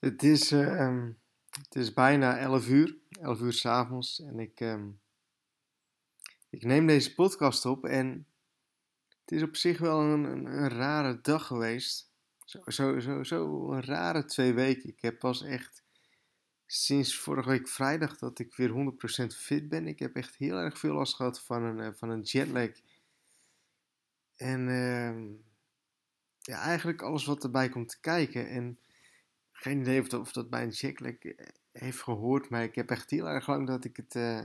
Het is, ehm, het is bijna 11 uur, 11 uur s'avonds. En ik, ehm, ik neem deze podcast op. En het is op zich wel een, een, een rare dag geweest. Zo, zo, zo, zo een rare twee weken. Ik heb pas echt sinds vorige week vrijdag dat ik weer 100% fit ben. Ik heb echt heel erg veel last gehad van een, eh, van een jetlag. En ehm, ja, eigenlijk alles wat erbij komt kijken. En geen idee of dat, of dat bij een eh, heeft gehoord, maar ik heb echt heel erg lang dat ik het uh,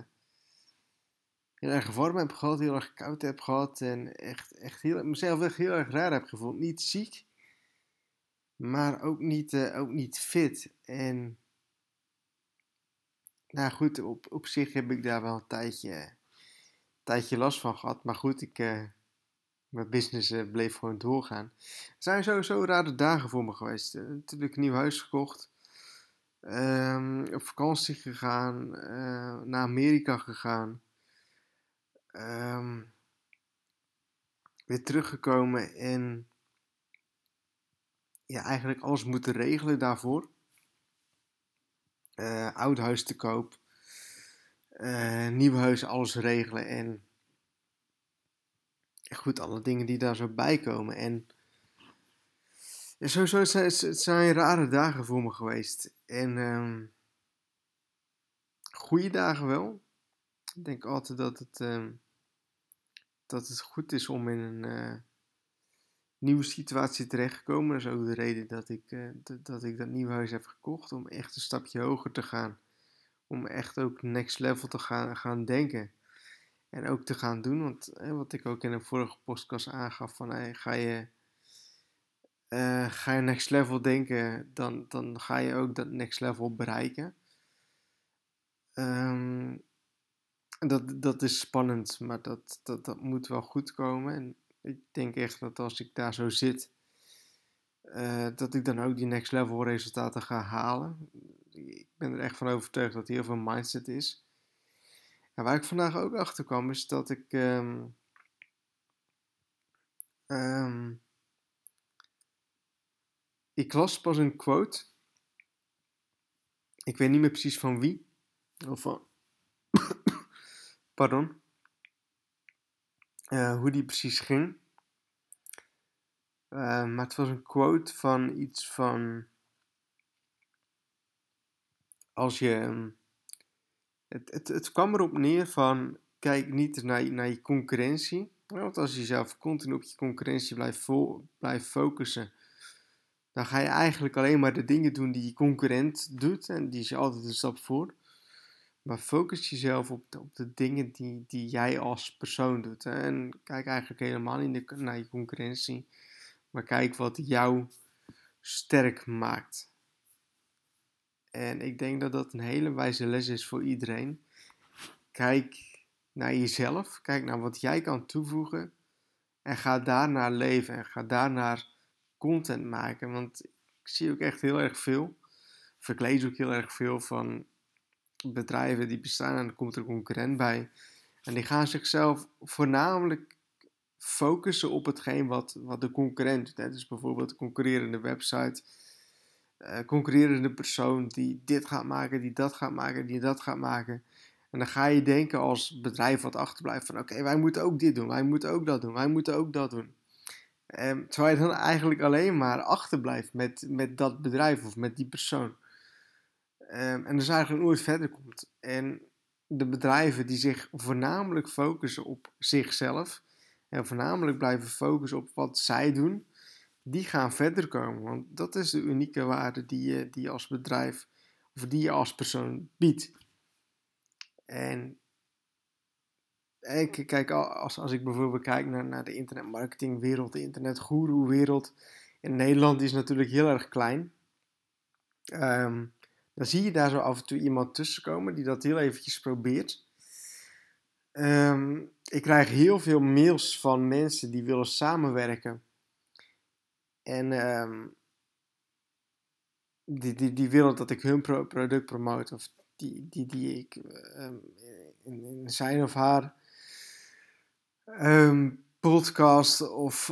heel erg warm heb gehad, heel erg koud heb gehad en echt, echt heel, mezelf echt heel erg raar heb gevoeld. Niet ziek, maar ook niet, uh, ook niet fit. En nou goed, op, op zich heb ik daar wel een tijdje, tijdje last van gehad. Maar goed, ik, mijn business uh, bleef gewoon doorgaan. Er zijn sowieso rare dagen voor me geweest. Uh, natuurlijk een nieuw huis gekocht. Um, op vakantie gegaan. naar Amerika gegaan. Um, weer teruggekomen en ja, eigenlijk alles moeten regelen daarvoor. Oud huis te koop. Nieuw huis, alles regelen. En goed, alle dingen die daar zo bij komen. En ja, sowieso zijn, het zijn rare dagen voor me geweest. En um, goede dagen wel. Ik denk altijd dat het, um, dat het goed is om in een uh, nieuwe situatie terecht te komen. Dat is ook de reden dat ik, dat, dat ik dat nieuwe huis heb gekocht. Om echt een stapje hoger te gaan. Om echt ook next level te gaan, gaan denken. En ook te gaan doen. Want hè, wat ik ook in een vorige podcast aangaf. Van hey, ga je... Uh, ga je next level denken, dan, dan ga je ook dat next level bereiken. Um, dat, dat is spannend, maar dat, dat, dat moet wel goed komen. En ik denk echt dat als ik daar zo zit, uh, dat ik dan ook die next level resultaten ga halen. Ik ben er echt van overtuigd dat heel veel mindset is. Waar ik vandaag ook achter kwam, is dat ik. Um, um, ik las pas een quote. Ik weet niet meer precies van wie. Of van. Pardon. Uh, hoe die precies ging. Uh, maar het was een quote van iets van. Als je. Um, het, het, het kwam erop neer van. Kijk niet naar, naar je concurrentie. Want als je jezelf continu op je concurrentie blijft, blijft focussen. Dan ga je eigenlijk alleen maar de dingen doen die je concurrent doet. En die is je altijd een stap voor. Maar focus jezelf op de, op de dingen die, die jij als persoon doet. En kijk eigenlijk helemaal niet naar je concurrentie. Maar kijk wat jou sterk maakt. En ik denk dat dat een hele wijze les is voor iedereen. Kijk naar jezelf. Kijk naar wat jij kan toevoegen. En ga daarnaar leven. En ga daarnaar content maken. Want ik zie ook echt heel erg veel. Lees ook heel erg veel van bedrijven die bestaan en er komt er concurrent bij. En die gaan zichzelf voornamelijk focussen op hetgeen wat, wat de concurrent doet. Dus bijvoorbeeld een concurrerende website, uh, concurrerende persoon die dit gaat maken, die dat gaat maken, die dat gaat maken. En dan ga je denken als bedrijf wat achterblijft van oké, wij moeten ook dit doen, wij moeten ook dat doen, wij moeten ook dat doen. Um, terwijl je dan eigenlijk alleen maar achterblijft met, met dat bedrijf of met die persoon. Um, en dus eigenlijk nooit verder komt. En de bedrijven die zich voornamelijk focussen op zichzelf en voornamelijk blijven focussen op wat zij doen, die gaan verder komen. Want dat is de unieke waarde die je, die je als bedrijf of die je als persoon biedt. En kijk, als, als ik bijvoorbeeld kijk naar, naar de internetmarketingwereld, de internetgoeroe-wereld in Nederland is natuurlijk heel erg klein. Um, dan zie je daar zo af en toe iemand tussenkomen die dat heel eventjes probeert. Um, ik krijg heel veel mails van mensen die willen samenwerken. En um, die, die, die willen dat ik hun pro product promote. Of die, die, die ik um, in, zijn of haar podcast of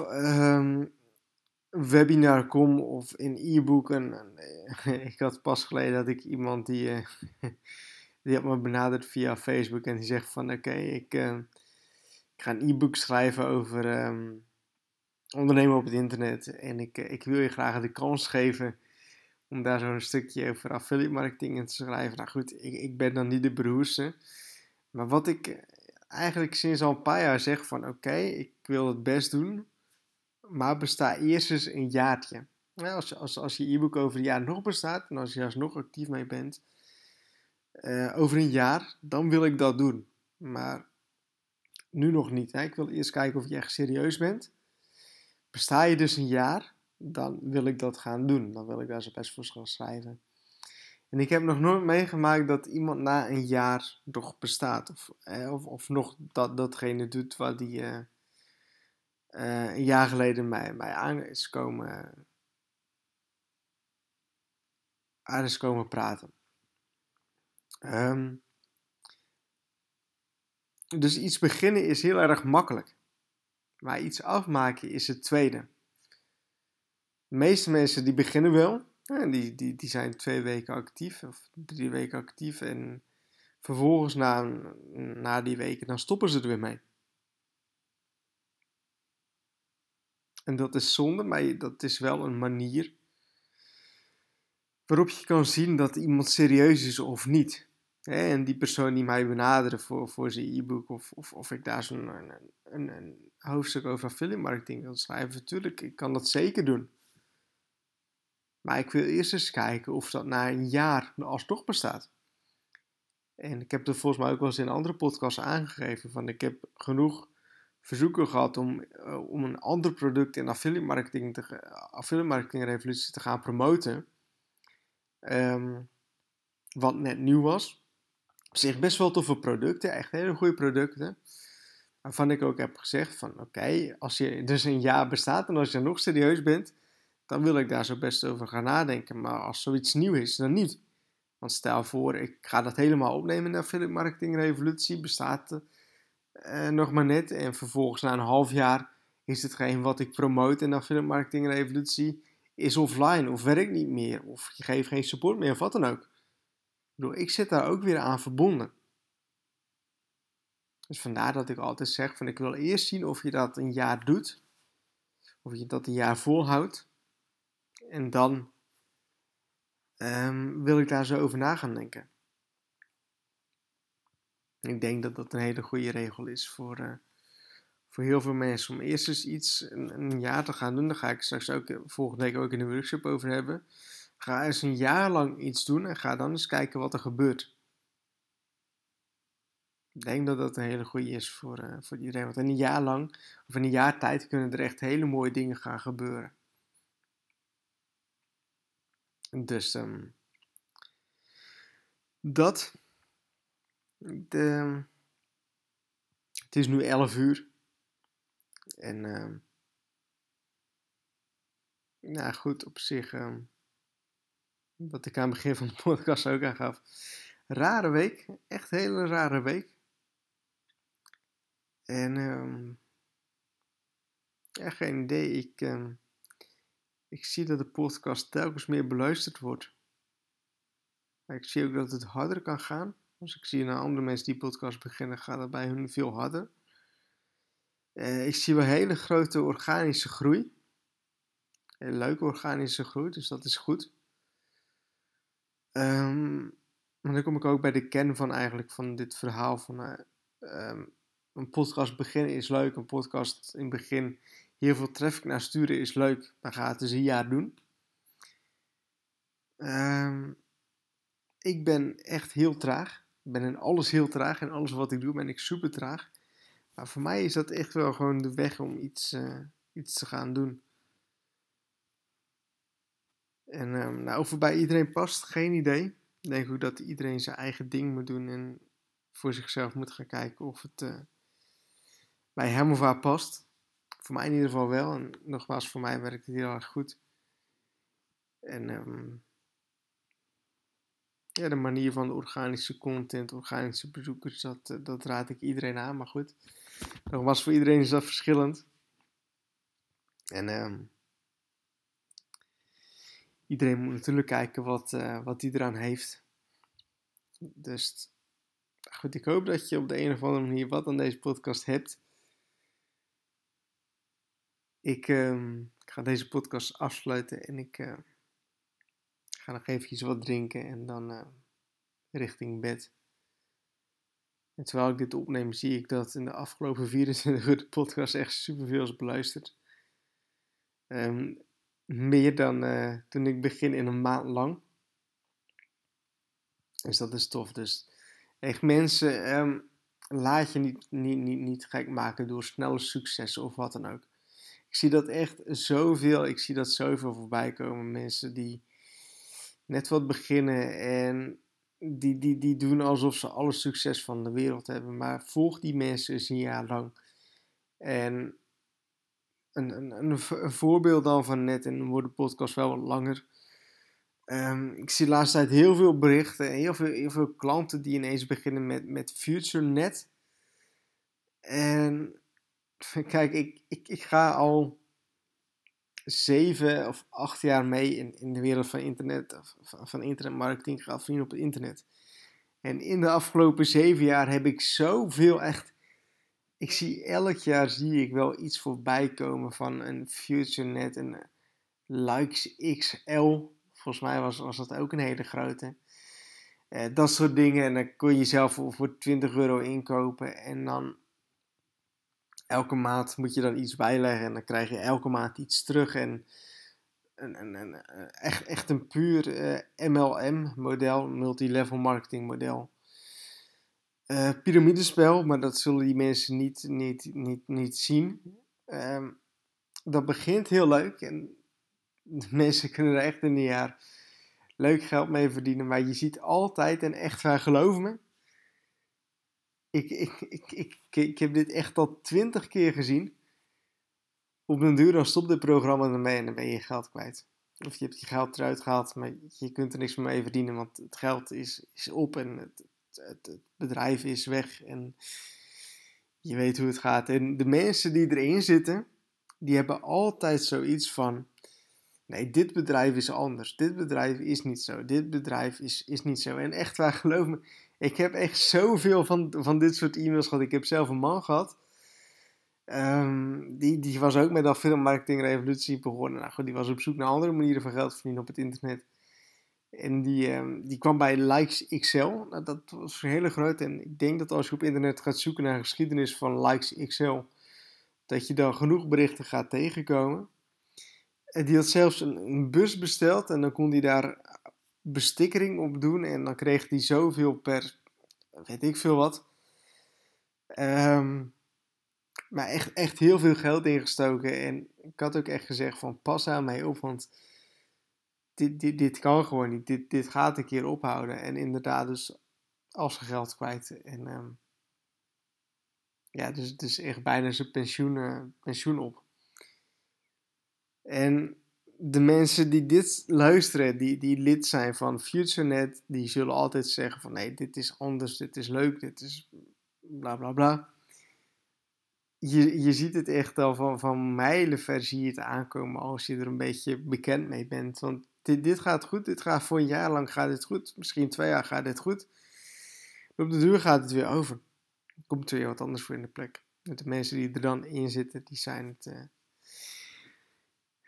webinar kom of in e-book. En, ik had pas geleden dat ik iemand die, uh, die had me benaderd via Facebook en die zegt van oké, ik, ik ga een e-book schrijven over ondernemen op het internet. En ik, ik wil je graag de kans geven om daar zo'n stukje over affiliate marketing in te schrijven. Nou goed, ik, ik ben dan niet de beroerste. Maar wat ik eigenlijk sinds al een paar jaar zeg van oké, ik wil het best doen, maar besta eerst eens een jaartje. als, als, als je e-book over een jaar nog bestaat en als je nog actief mee bent, uh, over een jaar, dan wil ik dat doen. Maar nu nog niet. Ik wil eerst kijken of je echt serieus bent. Besta je dus een jaar, dan wil ik dat gaan doen. Dan wil ik daar zo best voor gaan schrijven. En ik heb nog nooit meegemaakt dat iemand na een jaar nog bestaat. Of, of, of nog dat, datgene doet wat die uh, uh, een jaar geleden mij, mij aan is komen, is komen praten. Um, dus iets beginnen is heel erg makkelijk. Maar iets afmaken is het tweede. De meeste mensen die beginnen wel. Die, die, die zijn twee weken actief of drie weken actief. En vervolgens na, na die weken dan stoppen ze er weer mee. En dat is zonde, maar dat is wel een manier waarop je kan zien dat iemand serieus is of niet. En die persoon die mij benaderen voor, voor zijn e-book of, of, of ik daar zo'n een, een, een, hoofdstuk over affiliate marketing wil schrijven, natuurlijk, ik kan dat zeker doen. Maar ik wil eerst eens kijken of dat na een jaar alsnog bestaat. En ik heb er volgens mij ook wel eens in andere podcasts aangegeven van ik heb genoeg verzoeken gehad om, uh, om een ander product in affiliate marketing, te, affiliate marketing revolutie te gaan promoten. Um, wat net nieuw was. Op zich best wel toffe producten, echt hele goede producten. Waarvan ik ook heb gezegd van oké, als je dus een jaar bestaat en als je nog serieus bent, dan wil ik daar zo best over gaan nadenken. Maar als zoiets nieuw is, dan niet. Want stel voor, ik ga dat helemaal opnemen affiliate marketing revolutie, bestaat uh, nog maar net. En vervolgens na een half jaar is hetgeen wat ik promote de affiliate marketing revolutie, is offline of werkt niet meer. Of je geeft geen support meer of wat dan ook. Ik bedoel, ik zit daar ook weer aan verbonden. Dus vandaar dat ik altijd zeg van ik wil eerst zien of je dat een jaar doet. Of je dat een jaar volhoudt. En dan um, wil ik daar zo over na gaan denken. Ik denk dat dat een hele goede regel is voor, uh, voor heel veel mensen. Om eerst eens iets een, een, jaar te gaan doen. Daar ga ik straks ook eh, volgende week ook in de workshop over hebben. Ga eens een jaar lang iets doen en ga dan eens kijken wat er gebeurt. Ik denk dat dat een hele goede is voor, uh, voor iedereen. Want in een jaar lang, of in een jaar tijd, kunnen er echt hele mooie dingen gaan gebeuren. Dus um, dat. De, het is nu 11 uur. En nou goed, op zich, um, wat ik aan het begin van de podcast ook aangaf. Rare week, echt hele rare week. En um, echt geen idee, ik, um, ik zie dat de podcast telkens meer beluisterd wordt. Ik zie ook dat het harder kan gaan. Als ik zie naar andere mensen die podcast beginnen, gaat het bij hun veel harder. Uh, ik zie wel hele grote organische groei. Hele leuke organische groei, dus dat is goed. Um, maar dan kom ik ook bij de kern van eigenlijk van dit verhaal van uh, een podcast beginnen is leuk, een podcast in het begin heel veel traffic naar sturen is leuk, maar ga het dus een jaar doen. Um, ik ben echt heel traag. Ik ben in alles heel traag. En alles wat ik doe ben ik super traag. Maar voor mij is dat echt wel gewoon de weg om iets, uh, iets te gaan doen. En um, nou, of het bij iedereen past, geen idee. Ik denk ook dat iedereen zijn eigen ding moet doen en voor zichzelf moet gaan kijken of het uh, bij hem of haar past. Voor mij in ieder geval wel. En nogmaals, voor mij werkt het heel erg goed. En um, ja, de manier van de organische content, organische bezoekers, dat, eh, dat raad ik iedereen aan. Maar goed, nogmaals, voor iedereen is dat verschillend. En um, iedereen moet natuurlijk kijken wat, uh, wat hij eraan heeft. Dus goed, ik hoop dat je op de een of andere manier wat aan deze podcast hebt. Ik, uh, ik ga deze podcast afsluiten en ik uh, ga nog eventjes wat drinken en dan uh, richting bed. En terwijl ik dit opneem, zie ik dat in de afgelopen 24 uur de podcast echt superveel is beluisterd. Um, meer dan uh, toen ik begin in een maand lang. Dus dat is tof. Dus echt mensen, um, laat je niet, niet, niet, niet gek maken door snelle successen of wat dan ook. Ik zie dat echt zoveel, ik zie dat zoveel voorbij komen. Mensen die net wat beginnen en die, die, die doen alsof ze alle succes van de wereld hebben. Maar volg die mensen eens een jaar lang. En een, een, een, voorbeeld dan van net, en dan wordt de podcast wel wat langer. Um, ik zie de laatste tijd heel veel berichten en heel veel, heel veel klanten die ineens beginnen met, met FutureNet. En kijk, ik, ik, ik ga al zeven of acht jaar mee in, in de wereld van internet, van, van internetmarketing gaat vrienden op het internet. En in de afgelopen zeven jaar heb ik zoveel echt. Ik zie elk jaar zie ik wel iets voorbij komen van een FutureNet, een Likes XL. Volgens mij was, was dat ook een hele grote. Uh, dat soort dingen. En dan kon je zelf voor, voor 20 euro inkopen. En dan elke maand moet je dan iets bijleggen en dan krijg je elke maand iets terug. En een, echt, echt een puur eh, MLM-model, multilevel marketing model. Uh, piramidespel, maar dat zullen die mensen niet, niet, niet, niet zien. Uh, dat begint heel leuk en de mensen kunnen er echt een jaar leuk geld mee verdienen. Maar je ziet altijd, en echt waar, geloof me, ik, ik, ik, ik, heb dit echt al twintig keer gezien. Op een duur dan stopt dit programma ermee en dan ben je je geld kwijt. Of je hebt je geld eruit gehaald, maar je kunt er niks meer mee verdienen, want het geld is, is op en het, het, het bedrijf is weg en je weet hoe het gaat. En de mensen die erin zitten, die hebben altijd zoiets van: nee, dit bedrijf is anders. Dit bedrijf is niet zo. Dit bedrijf is, is niet zo. En echt waar, geloof me, ik heb echt zoveel van, van dit soort e-mails gehad. Ik heb zelf een man gehad. Um, die, die was ook met dat marketing revolutie begonnen. Nou goed, die was op zoek naar andere manieren van geld verdienen op het internet. En die, um, die kwam bij Likes XL. Nou, dat was een hele grote. En ik denk dat als je op internet gaat zoeken naar geschiedenis van Likes XL, dat je dan genoeg berichten gaat tegenkomen. En die had zelfs een, een bus besteld en dan kon hij daar bestikkering op doen. En dan kreeg hij zoveel per, weet ik veel wat. Um, maar echt, echt heel veel geld ingestoken. En ik had ook echt gezegd van pas aan mij op, want dit, dit, dit kan gewoon niet. Dit, dit gaat een keer ophouden. En inderdaad dus al zijn geld kwijt. En um, ja, dus is echt bijna zijn pensioen, uh, pensioen op. En de mensen die dit luisteren, die, die lid zijn van FutureNet, die zullen altijd zeggen van nee, dit is anders, dit is leuk, dit is bla bla bla. Je, je ziet het echt al van, van mijlenver zie het aankomen als je er een beetje bekend mee bent. Want dit, dit gaat goed, dit gaat voor een jaar lang gaat dit goed, misschien twee jaar gaat dit goed. op de duur gaat het weer over. komt er weer wat anders voor in de plek. De mensen die er dan in zitten, die zijn het... Uh,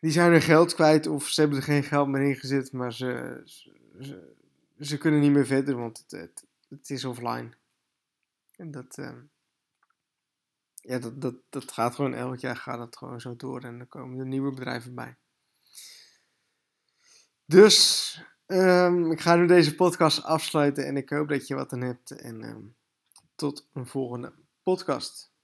die zijn hun geld kwijt of ze hebben er geen geld meer in gezet, maar ze, ze, ze kunnen niet meer verder, want het, het, is offline. En dat, uh, ja, dat, dat, dat gaat gewoon elk jaar gaat het gewoon zo door en er komen er nieuwe bedrijven bij. Dus um, ik ga nu deze podcast afsluiten en ik hoop dat je wat aan hebt. En um, tot een volgende podcast.